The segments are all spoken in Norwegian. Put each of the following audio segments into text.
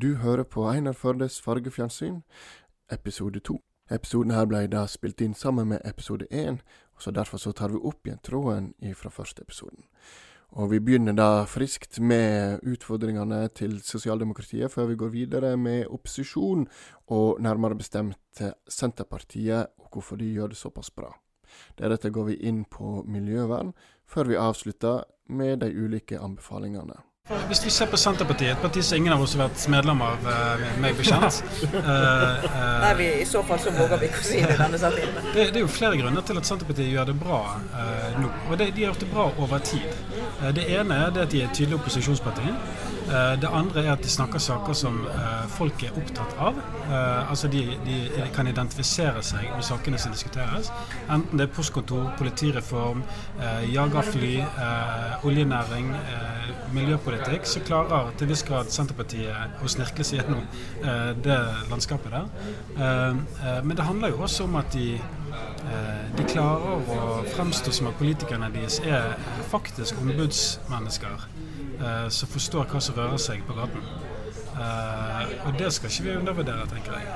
Du hører på Einar Førdes fargefjernsyn, episode to. Episoden her ble da spilt inn sammen med episode én, så derfor så tar vi opp igjen tråden fra første episoden. Og vi begynner da friskt med utfordringene til sosialdemokratiet, før vi går videre med opposisjon, og nærmere bestemt Senterpartiet, og hvorfor de gjør det såpass bra. Deretter går vi inn på miljøvern, før vi avslutter med de ulike anbefalingene. Hvis vi ser på Senterpartiet, et parti som ingen av oss har vært medlem av, uh, meg bekjent uh, uh, Nei, vi, I så fall så våger vi ikke å si det i denne settingen. Det, det, er jo flere grunner til at Senterpartiet gjør det bra nå. Og det, de har gjort det bra over tid. det ene er det at de er et tydelig opposisjonsparti. Det andre er at de snakker saker som folk er opptatt av. altså de, de, kan identifisere seg med sakene som diskuteres. Enten det er postkontor, politireform, jagerfly, oljenæring, miljøpolitikk så klarer til viss grad Senterpartiet å snirkle seg gjennom eh, det landskapet der. Eh, eh, men det handler jo også om at de, eh, de klarer å fremstå som at politikerne deres er faktisk ombudsmennesker eh, som forstår hva som rører seg på gaten. Eh, og det skal ikke vi undervurdere, tenker jeg.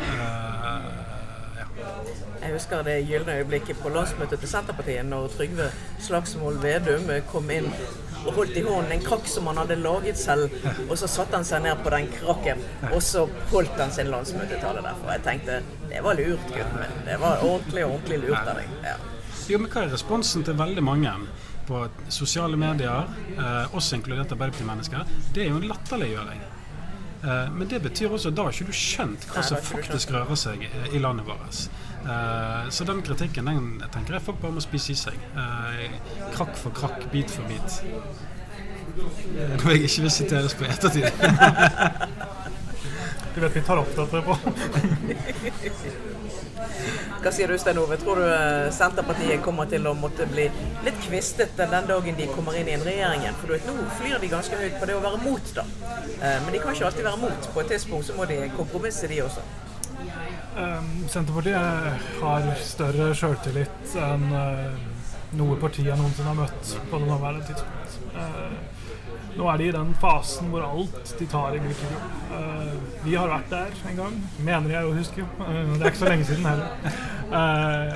Jeg husker det gylne øyeblikket på landsmøtet til Senterpartiet når Trygve Slagsvold Vedum kom inn og holdt i hånden en krakk som han hadde laget selv. Og så satte han seg ned på den krakken, og så holdt han sin landsmøtetale derfor. Jeg tenkte det var lurt, gutten min. Det var ordentlig, ordentlig lurt av deg. Ja. Jo, men hva er responsen til veldig mange på sosiale medier, eh, også inkludert Arbeiderparti-mennesker? Det er jo en latterliggjøring. Eh, men det betyr også at da har ikke du skjønt hva som faktisk rører seg i landet vårt. Eh, så den kritikken den tenker jeg folk bare må spise i seg. Uh, krakk for krakk, bit for bit. Noe jeg ikke vil siteres på i ettertid. du vet vi tar opp dette på. Hva sier du, Stein Ove? Tror du Senterpartiet kommer til å måtte bli litt kvistet den dagen de kommer inn i en regjering igjen? For du vet, nå flyr de ganske høyt på det å være mot, da. Men de kan ikke alltid være mot. På et tidspunkt så må de kompromisse, de også. Um, Senterpartiet har større sjøltillit enn uh, noe parti jeg noensinne har møtt på det nåværende tidspunkt. Uh, nå er de i den fasen hvor alt de tar, i ikke går. Uh, vi har vært der en gang, mener jeg å huske. det er ikke så lenge siden heller.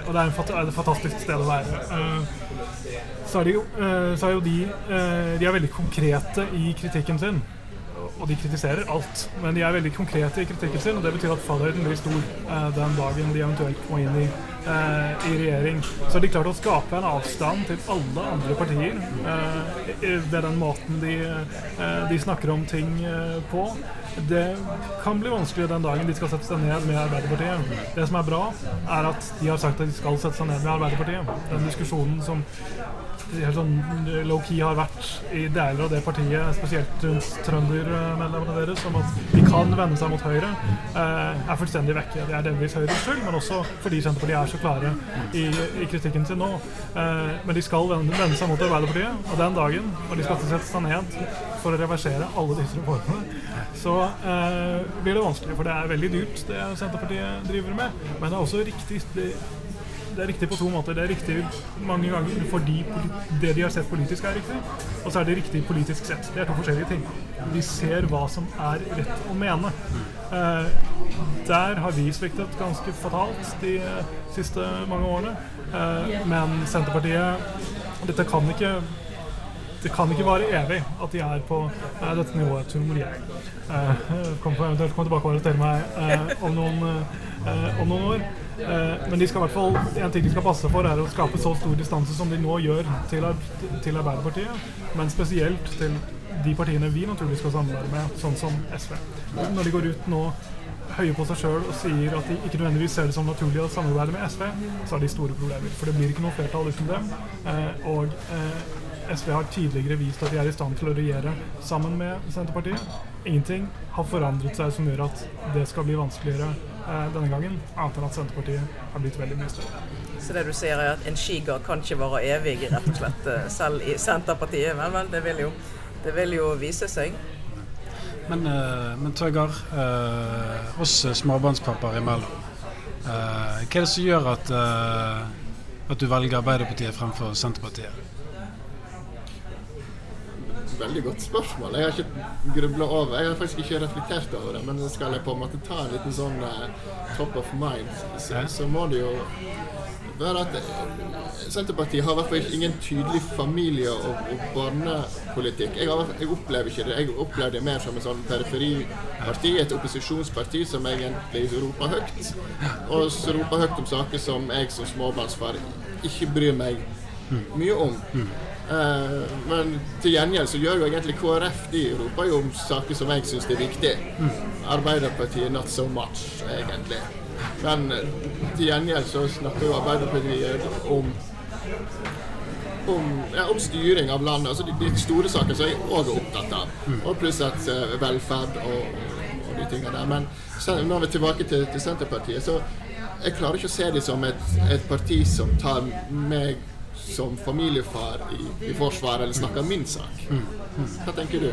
og det er, et fantastisk sted å være. så er, de så er jo de De er veldig konkrete i kritikken sin og de kritiserer alt. Men de er veldig konkrete i kritikken sin, og det betyr at fallhøyden blir stor eh, den dagen de eventuelt må inn i, eh, i regjering. Så har de klart å skape en avstand til alle andre partier eh, ved den måten de, eh, de, snakker om ting eh, på. Det kan bli vanskelig den dagen de skal sette seg ned med Arbeiderpartiet. Det som er bra, er at de har sagt at de skal sette seg ned med Arbeiderpartiet. Den diskusjonen som helt sånn low-key har vært i deler av det partiet, spesielt rundt trøndermedlemmene deres, om at de kan vende seg mot Høyre, eh, er fullstendig vekke. Det er delvis Høyres skyld, men også fordi Senterpartiet er så klare i, i kritikken sin nå. Eh, men de skal vende, vende, seg mot Arbeiderpartiet, og den dagen når de skal sette seg ned for å reversere alle disse reformene, så eh, blir det vanskelig. For det er veldig dyrt, det Senterpartiet driver med. Men det er også riktig det, er riktig på to måter. Det er riktig mange ganger fordi det de har sett politisk, er riktig. Og så er det riktig politisk sett. Det er to forskjellige ting. De ser hva som er rett å mene. Eh, der har vi sviktet ganske fatalt de siste mange årene. Eh, men Senterpartiet Dette kan ikke det kan ikke vare evig at de er på eh, dette nivået, tror jeg. Eh, kommer eventuelt komme tilbake og arrestere meg eh, om, noen, eh, om noen år. Eh, men de skal i hvert fall, en ting de skal passe for, er å skape så stor distanse som de nå gjør til, til Arbeiderpartiet, men spesielt til de partiene vi naturligvis skal samarbeide med, sånn som SV. Når de går ut nå høye på seg sjøl og sier at de ikke nødvendigvis ser det som naturlig å samarbeide med SV, så har de store problemer. For det blir ikke noe flertall uten dem. Eh, og eh, SV har tidligere vist at de er i stand til å regjere sammen med Senterpartiet. Ingenting har forandret seg som gjør at det skal bli vanskeligere denne gangen, annet enn at Senterpartiet har blitt veldig mye større. Så det du sier er at en skigar kan ikke vare evig, rett og slett, eh, selv i Senterpartiet. Men vel, det vil jo, det vil jo vise seg. Men, uh, men Tøygar, eh, oss småbarnspappaer imellom, eh, hva er det som gjør at, at du velger Arbeiderpartiet fremfor Senterpartiet? Veldig godt spørsmål. Jeg har ikke grubla over Jeg har faktisk ikke reflektert over det, men skal jeg på en måte ta en liten sånn uh, top of mind, så, så, må det jo være at Senterpartiet har i hvert fall ingen tydelig familie- og, og barnepolitikk. Jeg, har, jeg, opplever ikke det. Jeg opplever det mer som en sånn periferiparti, et opposisjonsparti som egentlig roper høyt. Og så roper høyt om saker som jeg som småbarnsfar ikke bryr meg mye om. Uh, men til gjengjeld så gjør jo egentlig KrF de roper jo om saker som jeg syns er viktige. Arbeiderpartiet not so much, egentlig. Men eh, til gjengjeld så snakker jo Arbeiderpartiet om om, ja, om, styring av landet. altså De, de store sakene som jeg òg er opptatt av. Og pluss at uh, velferd og, og, de tingene der. Men nå er vi tilbake til, til, Senterpartiet. Så jeg klarer ikke å se dem som et, et parti som tar meg som familiefar i, i Forsvaret, eller snakker min sak. Hva tenker du?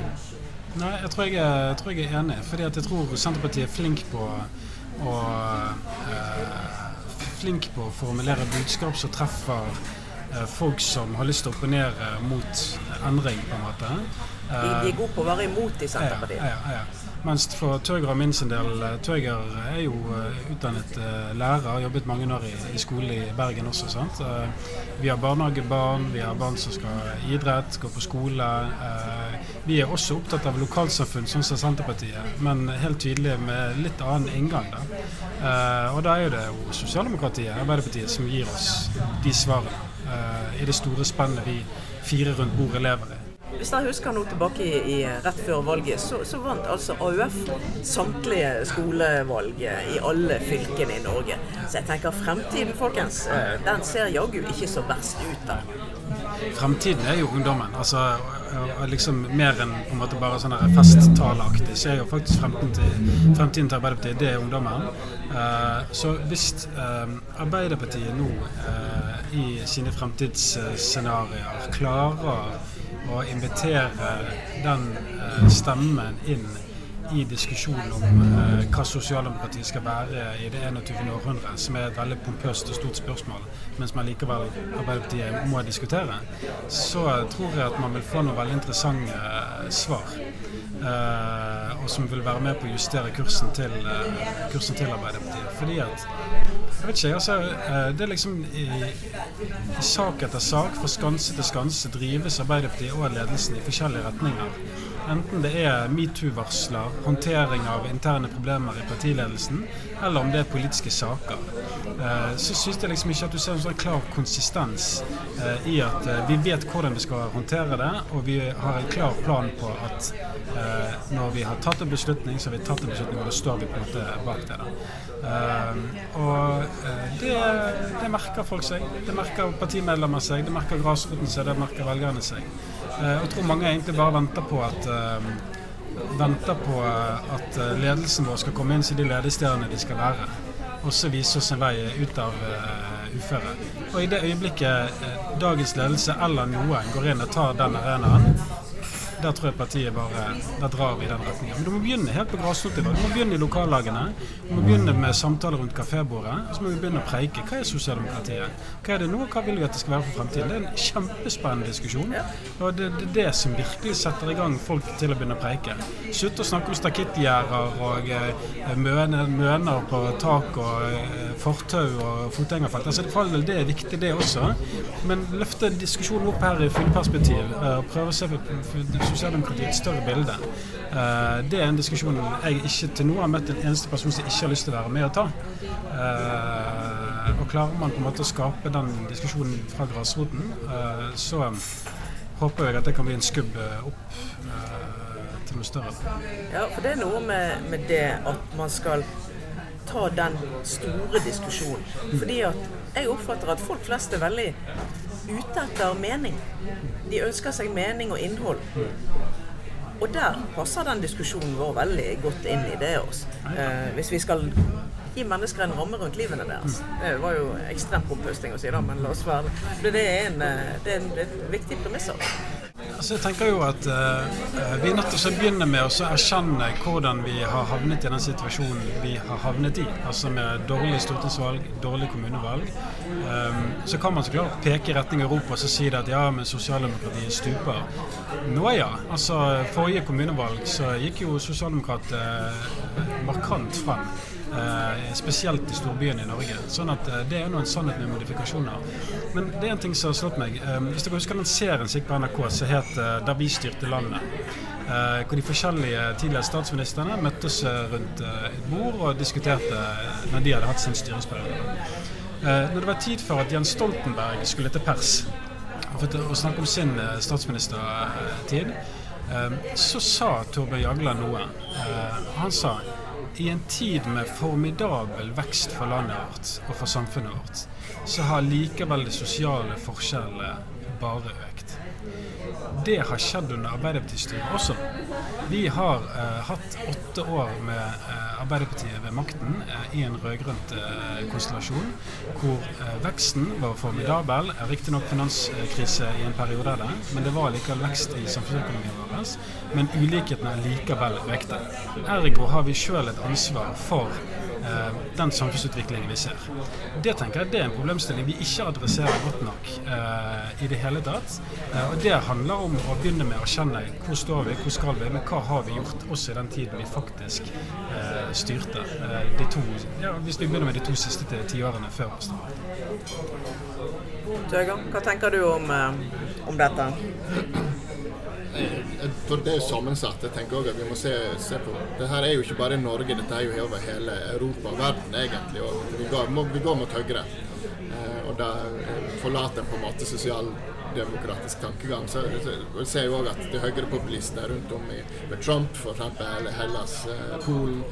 Nei, jeg tror jeg, jeg, tror jeg er enig. Fordi at jeg tror Senterpartiet er flink på å eh, flink på å formulere budskap som treffer eh, folk som har lyst til å opponere mot endring, på en måte. De, de, er gode på å være imot i Senterpartiet. Ja, ja, ja. Mens for Tøger og min sin del eh, Tøger er jo eh, utdannet uh, lærer, har jobbet mange år i, i skole i Bergen også. sant? Vi har barnehagebarn, vi har barn som skal idrett, gå på skole. Vi er også opptatt av lokalsamfunn, sånn som Senterpartiet, men helt tydelig med litt annen inngang. da. og da er det jo sosialdemokratiet, Arbeiderpartiet, som gir oss de svarene i det store spennet vi fire rundt bordet lever i. Hvis jeg husker nå tilbake i, i rett før valget, så, så, vant altså AUF samtlige skolevalg i alle fylkene i Norge. Så jeg tenker fremtiden, folkens, eh, den ser jaggu ikke så verst ut der. Fremtiden er jo ungdommen. altså liksom Mer enn på en måte bare sånn festtaleaktig, så er jo faktisk fremtiden til, fremtiden til Arbeiderpartiet det er ungdommen. Så hvis Arbeiderpartiet nå i sine fremtidsscenarioer klarer å invitere den eh, stemmen inn i diskusjonen om eh, hva sosialdemokratiet skal være i det 21. århundre, som er et veldig pompøst og stort spørsmål, mens man likevel Arbeiderpartiet må diskutere, så tror jeg at man vil få noen veldig interessante eh, svar. Eh, og som vil være med på å justere kursen til, eh, kursen til Arbeiderpartiet. Fordi at jeg vet ikke, altså, eh, det er liksom i, i sak etter sak, fra skanse til skanse, drives Arbeiderpartiet og ledelsen i forskjellige retninger. Enten det er metoo-varsler, håndtering av interne problemer i partiledelsen, eller om det er politiske saker. Eh, så syns jeg liksom ikke at du ser en sånn klar konsistens eh, i at vi vet hvordan vi skal håndtere det, og vi har en klar plan på at når vi har tatt en beslutning, så har vi tatt en beslutning, og da står vi på en måte bak det. og det, det, merker folk seg. Det merker partimedlemmer seg, det merker grasroten seg, det merker velgerne seg. Uh, jeg tror mange egentlig bare venter på at venter på at ledelsen vår skal komme inn til de ledestjernene de skal være. Og så vise oss en vei ut av uføret. Og i det øyeblikket dagens ledelse eller noen går inn og tar den arenaen, der tror jeg partiet bare Der drar i den retningen. Men du må begynne helt på grasrotnivå. Du må begynne i lokallagene. Du må begynne med samtaler rundt kafébordet. Så må vi begynne å preike. Hva er sosialdemokratiet? Hva er det nå, hva vil vi at det skal være for fremtiden? Det er en kjempespennende diskusjon. Og det er det, som virkelig setter i gang folk til å begynne å preike. Slutt å snakke om stakittgjerder og eh, møner, møner på tak og eh, fortau og fotgjengerfelt. Altså, det, det er viktig, det også. Men løfte diskusjonen opp her i fullperspektiv. Eh, og prøve å se på sosialdemokratiet et større bilde. Uh, det er en diskusjon jeg ikke til nå har møtt en eneste person som ikke har lyst til å være med og ta. Uh, og klarer man på en måte å skape den diskusjonen fra grasroten, uh, så håper jeg at det kan bli en skubb opp til noe større. Ja, for det er noe med, med det at man skal ta den store diskusjonen. Fordi at jeg oppfatter at folk flest er veldig ute etter mening. De ønsker seg mening og innhold. Og der passer den diskusjonen vår veldig godt inn i det. Også. Eh, hvis vi skal gi mennesker en ramme rundt livene deres. Det var jo ekstremt pompøst å si, da, men la oss være det. Er en, eh, det er en, viktig premiss. Altså jeg tenker jo at uh, vi er nødt til å begynne med å erkjenne hvordan vi har havnet i den situasjonen vi har havnet i. Altså med dårlig stortingsvalg, dårlig kommunevalg. Um, så kan man så klart peke i retning Europa og si at ja, men sosialdemokratiet stuper. Nå ja. Altså forrige kommunevalg så gikk jo sosialdemokratene markant frem. Eh, spesielt i storbyene i Norge. Sånn at eh, Det er nå en sannhet med modifikasjoner. Men det er en ting som har slått meg. Eh, hvis dere husker den serien som gikk på NRK som het 'Da vi styrte landet'. hvor de forskjellige tidligere statsministrene møttes rundt et bord og diskuterte når de hadde hatt sin styringsperiode. når det var tid for at Jens Stoltenberg skulle til pers og snakke om sin statsministertid, så sa Torbjørn Jagland noe. Han sa i en tid med formidabel vekst for landet vårt og for samfunnet vårt, så har likevel de sosiale forskjellene bare økt. Det har skjedd under Arbeiderpartistyret også. Vi har eh, hatt åtte år med eh, Arbeiderpartiet ved makten eh, i en rød-grønt eh, konstellasjon, hvor eh, veksten var formidabel. Riktignok finanskrise i en periode av det, men det var likevel vekst i samfunnsøkonomien vår. Men ulikhetene er likevel økte. Ergo har vi sjøl et ansvar for Eh, den samfunnsutviklingen vi ser. Det tenker jeg det er en problemstilling vi ikke adresserer godt nok eh, i det hele tatt. Eh, og Det handler om å begynne med å kjenne hvor står vi, hvor skal vi, men hva har vi gjort også i den tiden vi faktisk eh, styrte. Eh, de to, ja, hvis vi begynner med de to siste tiårene før oss. Tøger, hva tenker du om, eh, om dette? For det er jo sammensatt. Jeg tenker også at vi må se, se på Det her er jo ikke bare Norge, dette er jo over hele Europa og verden, egentlig. Og vi går, må, vi går mot høyre. Eh, og da forlater en på en måte sosialdemokratisk tankegang. Så vi ser jo òg at det er høyrepopulister rundt om i, med Trump, f.eks. Hellas, eh, Polen.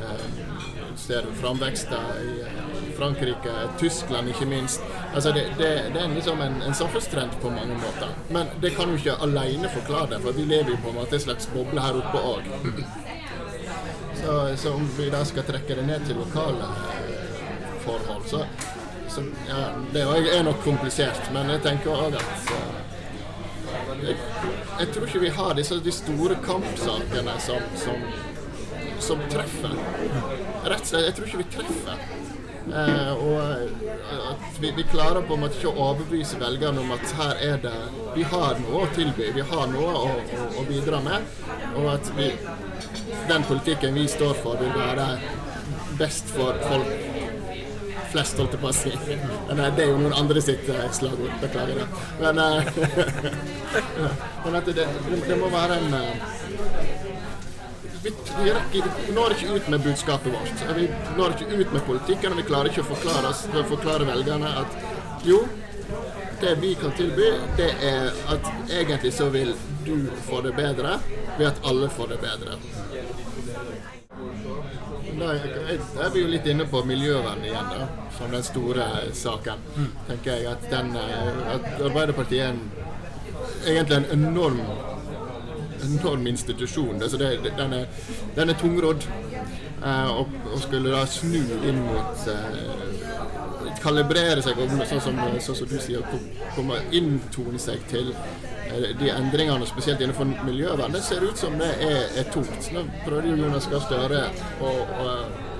Eh, ser framvekster i eh, Frankrike, Tyskland ikke minst. Altså det, det, det er liksom en, en samfunnstrend på mange måter. Men det kan jo ikke alene forklare det, for vi lever jo på en måte en slags boble her oppe òg. Så, så, om vi da skal trekke det ned til lokale eh, forhold, så, så ja, Det er nok komplisert, men jeg tenker òg at jeg, jeg, tror ikke vi har disse de store kampsakene som, som som treffer. Rett og slett, jeg tror ikke vi treffer. Eh, og eh, at vi, vi, klarer på en måte ikke å overbevise velgerne om at her er det Vi har noe å tilby, vi har noe å, å, å bidra med. Og at vi, den politikken vi står for, vil være best for folk flest, holdt jeg på å si. Men det er jo noen andre sitt eh, slagord. Beklager det. Men, men at det, det, det, må være en vi, vi, vi, når ikke ut med budskapet vårt. Vi når ikke ut med politikken, og vi klarer ikke å forklare, å forklare velgerne at jo, det vi kan tilby, det er at egentlig så vil du få det bedre ved at alle får det bedre. Da er vi jo litt inne på miljøvern igjen, da, som den store saken. tenker jeg At, den, eh, at Arbeiderpartiet er en, egentlig en enorm enorm institusjon. Altså det, den, er, den er tungrodd. Eh, og, og, skulle da snu inn mot eh, Kalibrere seg, sånn som, sånn som du sier, komme inntone seg til eh, de endringene, spesielt innenfor miljøvern. Det ser ut som det er, er tungt. Nå prøvde jo Jonas Gahr Støre å, å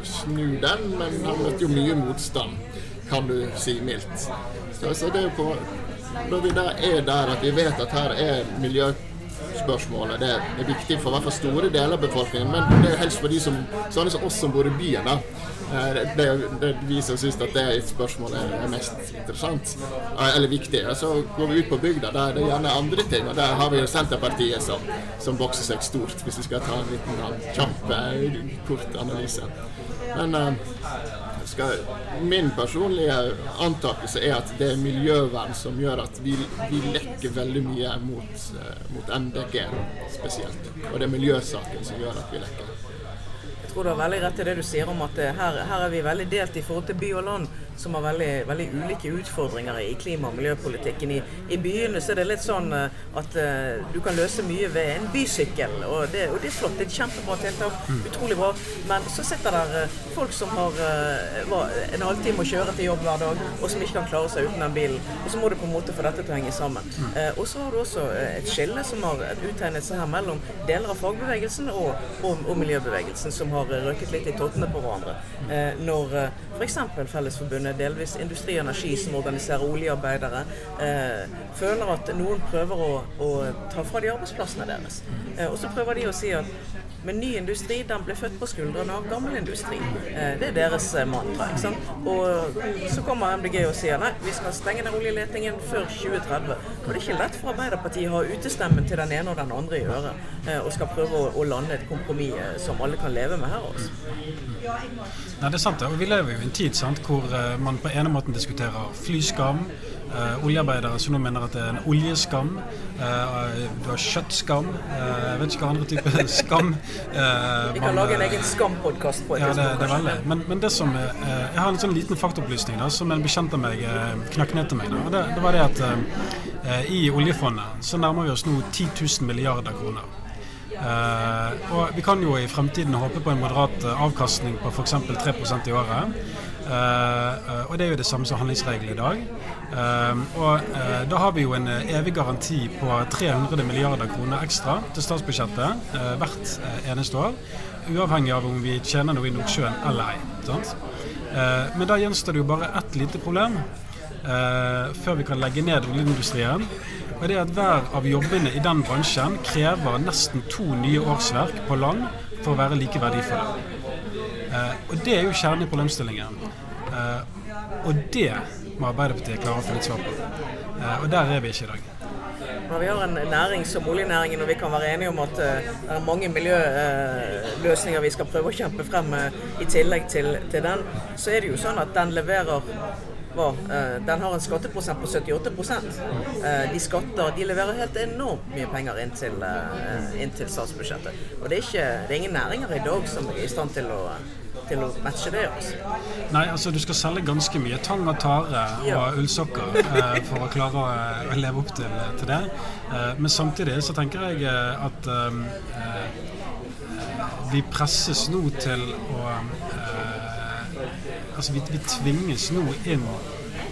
snu den, men han møtte jo mye motstand, kan du si mildt. Så, så det er jo på når vi da er der at vi vet at her er miljø spørsmålet. Det er viktig for hvert fall store deler av befolkningen, men det er helst for de som, sånne som oss som bor i byen. da. Eh, det, det vi som syns at det spørsmålet er mest interessant, eh, eller viktig. Så går vi ut på bygda, der det er gjerne andre ting. og Der har vi jo Senterpartiet som, som bokser seg stort, hvis vi skal ta en liten kjapp, eh, kort analyse. Men skal, min personlige antakelse er at det er miljøvern som gjør at vi, vi lekker veldig mye mot, uh, mot, MDG spesielt. Og det er miljøsaken som gjør at vi lekker. Jeg tror du har veldig rett i det du sier om at eh, her, her er vi veldig delt i forhold til by og land. Som har veldig, veldig ulike utfordringer i klima- og miljøpolitikken. I, I, byene så er det litt sånn eh, at uh, du kan løse mye ved en bysykkel, og det, og det er flott. Det er et kjempebra tiltak. Mm. Utrolig bra. Men så sitter der uh, folk som har uh, en halvtime å kjøre til jobb hver dag, og som ikke kan klare seg uten den bilen. Og så må du på en måte få dette til å henge sammen. Mm. og så har du også et skille som har uttegnet seg her mellom deler av fagbevegelsen og, og, og miljøbevegelsen, som har røket litt i tottene på hverandre. Eh, når uh, f.eks. Fellesforbundet, delvis Industri og Energi, som organiserer oljearbeidere, eh, føler at noen prøver å, å, ta fra de arbeidsplassene deres. Eh, og så prøver de å si at men ny industri den ble født på skuldrene av gammel industri. Eh, det er deres eh, mantra. ikke sant? Og så kommer MDG og sier nei, vi skal stenge den oljeletingen før 2030. Og det er ikke lett for Arbeiderpartiet å ha utestemmen til den ene og den andre i øret, eh, og skal prøve å, å lande et kompromiss eh, som alle kan leve med her. Også. Nei, det er sant. Og vi lever jo i en tid sant, hvor man på ene måten diskuterer flyskam. Uh, oljearbeidere som nå mener at det er en oljeskam. Uh, du har kjøttskam. jeg vet ikke hva andre typer skam Vi kan lage en egen skampodkast på et ja, det, det er veldig. Men, men, det som Jeg har en sånn liten faktaopplysning da, som en bekjent av meg knakk ned til meg. Da. Det, det var det at i oljefondet så nærmer vi oss nå 10 000 milliarder kroner. Uh, og Vi kan jo i fremtiden håpe på en moderat uh, avkastning på f.eks. 3% i året. Uh, og Det er jo det samme som handlingsregelen i dag. og Da har vi jo en evig garanti på 300 milliarder kroner ekstra til statsbudsjettet hvert eneste år. Uavhengig av om vi tjener noe i Nordsjøen eller ei. men da gjenstår det jo bare ett lite problem før vi kan legge ned oljeindustrien. Og det er at Hver av jobbene i den bransjen krever nesten to nye årsverk på land for å være like verdifulle. Eh, og Det er jo kjernen i problemstillingen. Eh, og det må Arbeiderpartiet klare å få litt svar på. Eh, og der er vi ikke i dag. Vi har en næring som oljenæringen og vi kan være enige om at det er mange miljøløsninger vi skal prøve å kjempe frem i tillegg til, til den, så er det jo sånn at den leverer eh, den har en skatteprosent på 78 eh, De skatter, de leverer helt enormt mye penger inn til, eh, inn til statsbudsjettet. Og det er, ikke, det er ingen næringer i dag som er i stand til å til å matche det. Altså. Nei, altså du skal selge ganske mye tang og tare ja. og ullsokker eh, for å klare å, å leve opp til, til det. Eh, men samtidig så tenker jeg at eh, vi presses nå til å altså vi, vi tvinges nå inn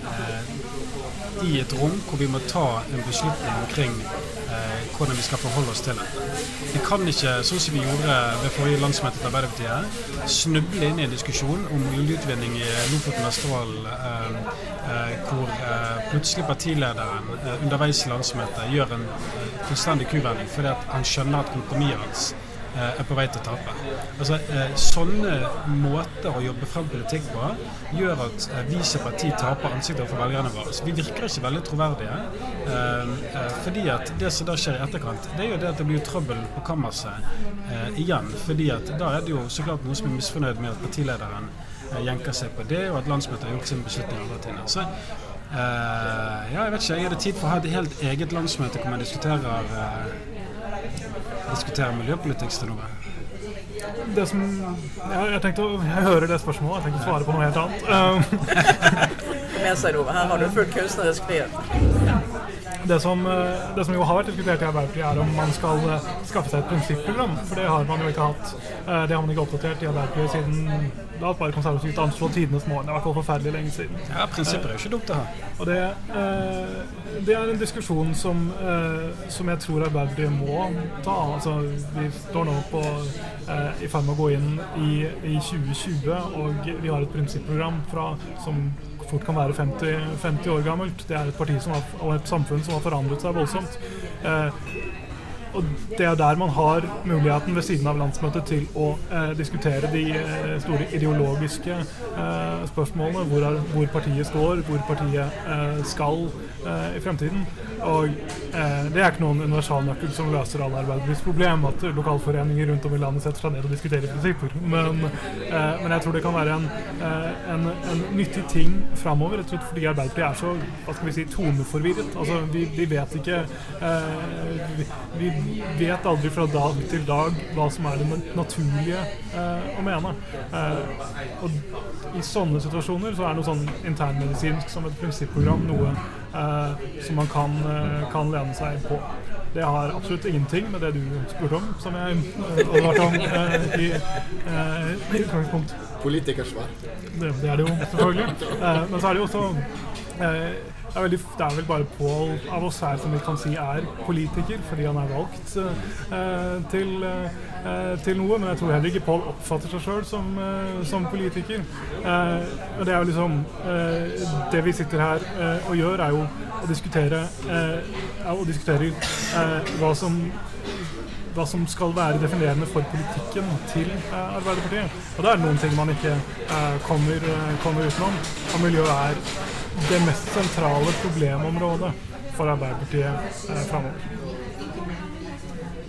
eh, i et rom hvor vi må ta en beslutning omkring eh, hvordan vi skal forholde oss til det. Vi kan ikke, sånn som vi gjorde ved forrige landsmøte til Arbeiderpartiet, snuble inn i en diskusjon om oljeutvinning i Lofoten og Vesterålen, eh, eh, hvor eh, plutselig partilederen eh, underveis i landsmøtet gjør en fullstendig kuvending fordi han skjønner at kompromisset hans Eh, er på vei til å tape. Altså, eh, sånne måter å jobbe frem politikk på gjør at eh, vi som parti taper ansiktet overfor velgerne våre. Så vi virker ikke veldig troverdige. fordi at det som da skjer i etterkant, det er jo det at det blir trøbbel på kammerset igjen. fordi at da er det jo så klart noen som er misfornøyd med at partilederen jenker seg på det, og at landsmøtet har gjort sin beslutning andre ting. Så ja, jeg vet ikke. Jeg hadde tid for å ha et helt eget landsmøte hvor man diskuterer uh, diskutere miljøpolitikk, Stenove? Det som jeg, jeg, tenkte, jeg hører det spørsmålet, jeg tenkte å svare på noe helt annet. Med seg, Her har du full kunstnerisk frihet. Det som, eh, det som, jo har vært diskutert i Arbeiderpartiet, er om man skal eh, skaffe seg et prinsipprogram. For det har man jo ikke hatt. Eh, det har man ikke oppdatert i Arbeiderpartiet siden La oss bare konservativt anslå tidenes morgen. Det er i hvert fall forferdelig lenge siden. Ja, prinsipper er jo ikke dumt å ha. Og det, det er en diskusjon som, som jeg tror Arbeiderpartiet må ta. Altså, vi står nå på, i ferd med å gå inn i, i 2020, og vi har et prinsipprogram fra, som fort kan være 50, 50 år gammelt. Det er et parti har, og et samfunn som har forandret seg voldsomt. Eh, og Det er der man har muligheten ved siden av landsmøtet til å eh, diskutere de eh, store ideologiske eh, spørsmålene. Hvor, er, hvor, partiet står, hvor partiet eh, skal eh, i fremtiden. Og eh, det er ikke noen universalnøkkel som løser alle Arbeiderpartiets problem, at lokalforeninger rundt om i landet setter seg ned og diskuterer prinsipper. Men, men jeg tror det kan være en, en, en nyttig ting framover, fordi Arbeiderpartiet er så hva skal vi si, toneforvirret. Altså, vi, vi vet ikke vi, vi vet aldri fra dag til dag hva som er det naturlige eh, å mene. Eh, og i sånne situasjoner så er noe sånn internmedisinsk som et prinsipprogram noe eh, som man kan, eh, kan, lene seg på. Det har absolutt ingenting med det du spurte om, som jeg eh, advarte om eh, i, utgangspunktet. utgangspunkt. Politikersvar. Det, det, er det jo, selvfølgelig. men så er det jo også det er, veldig, det er, vel bare Pål av oss her som vi kan si er politiker, fordi han er valgt eh, til, eh, til, noe. Men jeg tror heller ikke Pål oppfatter seg sjøl som, eh, som, politiker. Eh, og det er jo liksom eh, Det vi sitter her eh, og gjør, er jo å diskutere, å diskutere hva som hva som skal være definerende for politikken til eh, Arbeiderpartiet. Og det er noen ting man ikke eh, kommer, kommer, utenom. Og miljøet er det mest sentrale problemområdet for Arbeiderpartiet eh, framover.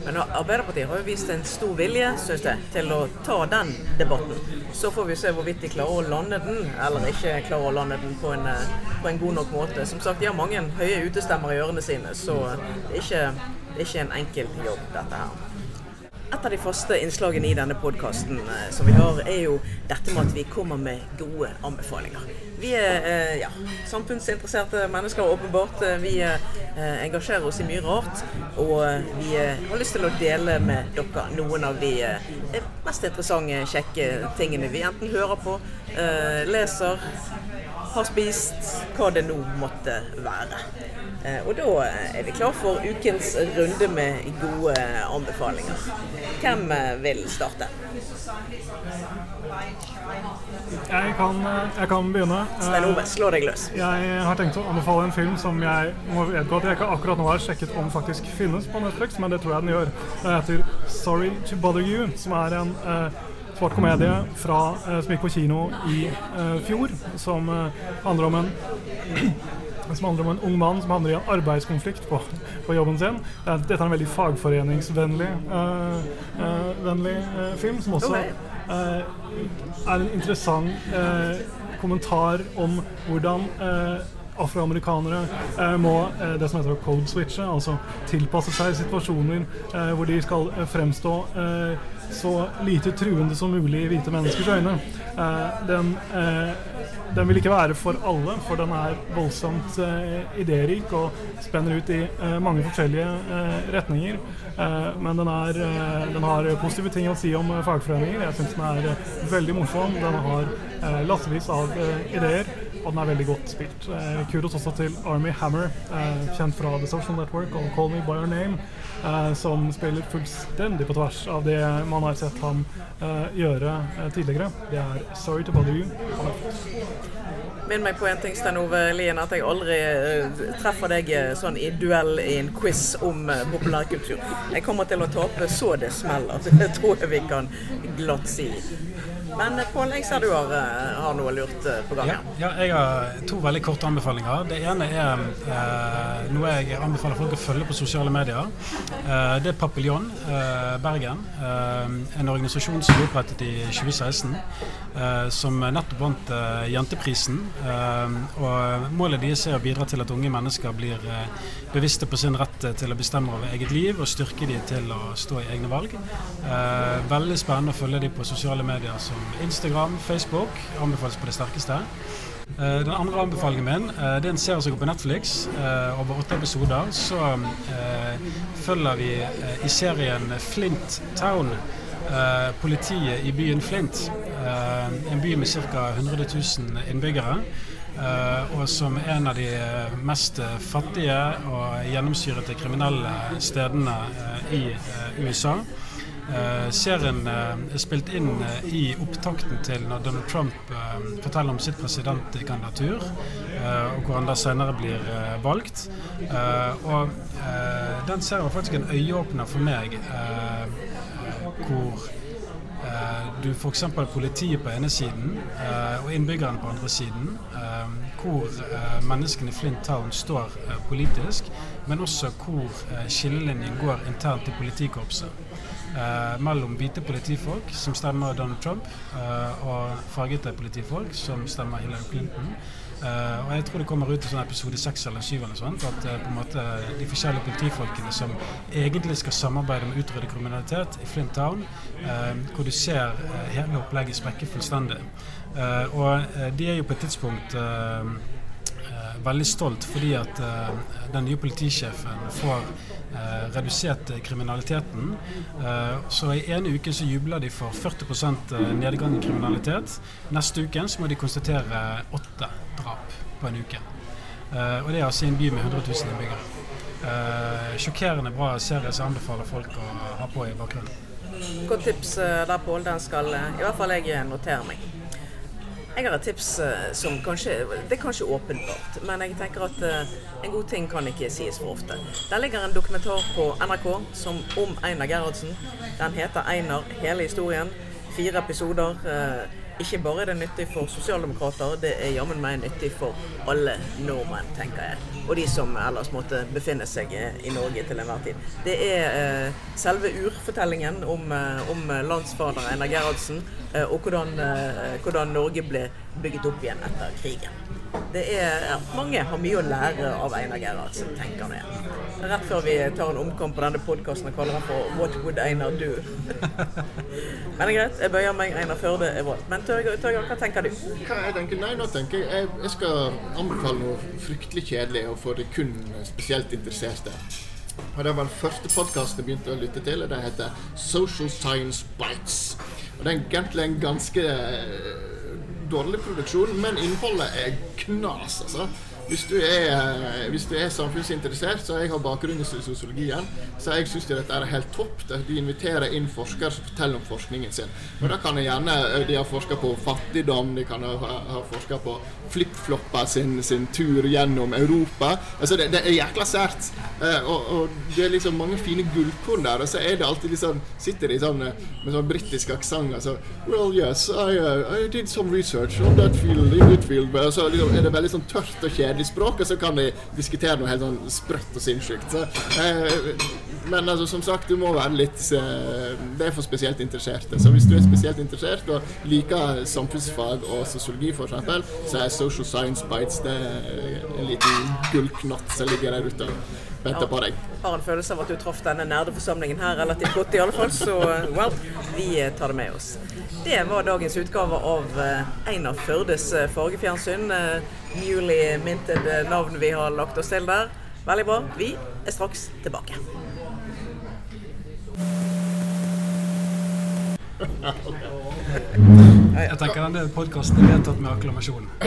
Men Arbeiderpartiet har jo vist en stor vilje synes jeg, til å ta den debatten. Så får vi se hvorvidt de klarer å lande den, eller ikke klarer å lande den på en, eh, på en god nok måte. Som sagt, de har mange høye utestemmer i ørene sine, så det er ikke, det er ikke en enkel jobb, dette her. Et av de faste innslagene i denne podkasten eh, som vi har, er jo dette med at vi kommer med gode anbefalinger. Vi er eh, ja, samfunnsinteresserte mennesker, åpenbart. Eh, vi engasjerer oss i mye rart. Og vi har lyst til å dele med dere noen av de mest interessante, kjekke tingene vi enten hører på, leser, har spist, hva det nå måtte være. Eh, og da er vi klar for ukens runde med gode anbefalinger. Hvem eh, vil starte? Jeg kan, eh, jeg kan begynne. Stein Ove, slå deg løs. Jeg har tenkt å anbefale en film som jeg må vedgå at jeg ikke akkurat nå har sjekket om faktisk finnes på Netflix, men det tror jeg den gjør. Den heter 'Sorry to Bother You', som er en uh, svart komedie fra, uh, som gikk på kino i uh, fjor, som handler om en som handler om en ung mann som havner i en arbeidskonflikt på, på jobben sin. Dette er en veldig fagforeningsvennlig uh, uh, vennlig, uh, film, som også er en interessant kommentar om hvordan afroamerikanere eh, må eh, det som heter code switche, altså tilpasse seg situasjoner eh, hvor de skal fremstå så lite truende som mulig i hvite menneskers øyne. den den vil ikke være for alle, for den er voldsomt idérik og spenner ut i mange forskjellige retninger. men den, er, den, har positive ting å si om fagforeninger. Jeg syns den er veldig morsom. Den har lassevis av ideer, og den er veldig godt spilt. kudos også til Army Hammer, kjent fra The Social Network og Call Me By Your Name, som spiller fullstendig på tvers av det man har sett ham gjøre tidligere. Det er Sorry to Bother You. Minn meg på en ting, Stein Ove Lien, at jeg aldri uh, treffer deg sånn i duell i en quiz om populærkultur. Jeg kommer til å tape så det smeller. Det tror jeg vi kan glatt si. Men Pål, jeg ser du har, har, noe lurt på gang. Ja, ja, jeg har to veldig korte anbefalinger. Det ene er eh, noe jeg anbefaler folk å følge på sosiale medier. Eh, det er Papillon eh, Bergen. en organisasjon som ble opprettet i 2016. Eh, som nettopp vant Jenteprisen. Og Målet deres er å bidra til at unge mennesker blir bevisste på sin rett til å bestemme over eget liv, og styrke dem til å stå i egne valg. veldig spennende å følge dem på sosiale medier som Instagram, Facebook. Anbefales på det sterkeste. Den andre anbefalingen min det er en serie som går på Netflix. Over åtte episoder så følger vi i serien Flint Town Eh, politiet i byen Flint. Eh, en by med ca. 100 000 innbyggere. Og som en av de mest fattige og gjennomsyrete kriminelle stedene i USA. Serien er spilt inn i opptakten til når Donald Trump forteller om sitt presidentkandidatur, og hvor han da senere blir valgt. og den serien var faktisk en øyeåpner for meg hvor eh, du f.eks. politiet på ene siden eh, og innbyggerne på andre siden. Eh, hvor eh, menneskene i Flint Town står eh, politisk, men også hvor eh, skillelinjen går internt i politikorpset. Mellom hvite politifolk som stemmer Donald Trump, og fargete politifolk som stemmer Hillary Clinton. Uh, og jeg tror det kommer ut i sånn episode seks eller syv eller sånt, at uh, på en måte de forskjellige politifolkene som egentlig skal samarbeide med utrydde kriminalitet i Flint Town, uh, hvor du ser hele opplegget sprekke fullstendig. og de er jo på et tidspunkt veldig stolt fordi at den nye politisjefen får redusert kriminaliteten. så i ene uke så jubler de for 40% nedgang i kriminalitet. Neste uke så må de konstatere åtte drap på en uke. Uh, og det er altså i en by med 100 000 innbyggere. Uh, sjokkerende bra serie som anbefaler folk å ha på i bakgrunnen. Godt tips uh, der, Pål. Den skal i hvert fall jeg notere meg. Jeg har et tips som kanskje Det er kanskje åpenbart, men jeg tenker at en god ting kan ikke sies for ofte. Der ligger en dokumentar på NRK som om Einar Gerhardsen. Den heter 'Einar hele historien'. Fire episoder. Ikke bare er det nyttig for sosialdemokrater, det er jammen meg nyttig for alle nordmenn, tenker jeg. Og de som ellers måtte befinne seg i Norge til enhver tid. Det er eh, selve urfortellingen om, eh, om landsfader Einar Gerhardsen, eh, og hvordan, hvordan Norge ble bygget opp igjen etter krigen. Det er, ja, mange har mye å lære av Einar Gerhardsen, tenker jeg. Rett før vi tar en omkamp på denne podkasten og kaller den for 'What would Einar do?' Men det er greit, jeg bøyer meg. Einar Førde er vår. Men Torgeir, hva tenker du? Hva jeg tenker? Nei, nå tenker jeg jeg skal anbefale noe fryktelig kjedelig og for kun spesielt interesserte. Og Det var den første podkasten jeg begynte å lytte til. og Det heter Social Science Bites. Og Det er egentlig en ganske dårlig produksjon, men innholdet er knas, altså. Hvis du, er, eh, hvis du er samfunnsinteressert, så jeg har bakgrunn i sosiologien, så jeg syns dette er helt topp. De inviterer inn forskere som forteller om forskningen sin. Men da kan jeg gjerne eh, De har forska på fattigdom, de kan ha, ha forska på flippflopper sin, sin, tur gjennom Europa. Altså det, det er jækla sært. Eh, og, og, det er liksom mange fine gullkorn der. Og så er det alltid liksom Sitter de sånn med sånn britisk aksent altså, Well, yes, I, I, did some research on that field, in that field. Og så liksom, er det veldig sånn tørt og kjedelig språk, språket, så kan de diskutere noe helt sånn sprøtt og sinnssykt. Så, eh, men altså, som sagt, du må være litt eh, Det er for spesielt interesserte. Så hvis du er spesielt interessert og liker samfunnsfag og sosiologi, f.eks., så er Social Science Bites det er en liten gullknott som ligger der ute venter på deg. Har en følelse av at du traff denne nerdeforsamlingen her relativt godt, i alle fall. Så well, vi tar det med oss. Det var dagens utgave av eh, Einar Førdes fargefjernsyn. Newly minted navn vi har lagt oss til der. Veldig bra. Vi er straks tilbake. Jeg tenker denne podkasten er vedtatt med akklamasjon.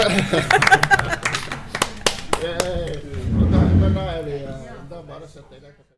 Men da er vi Da bare setter jeg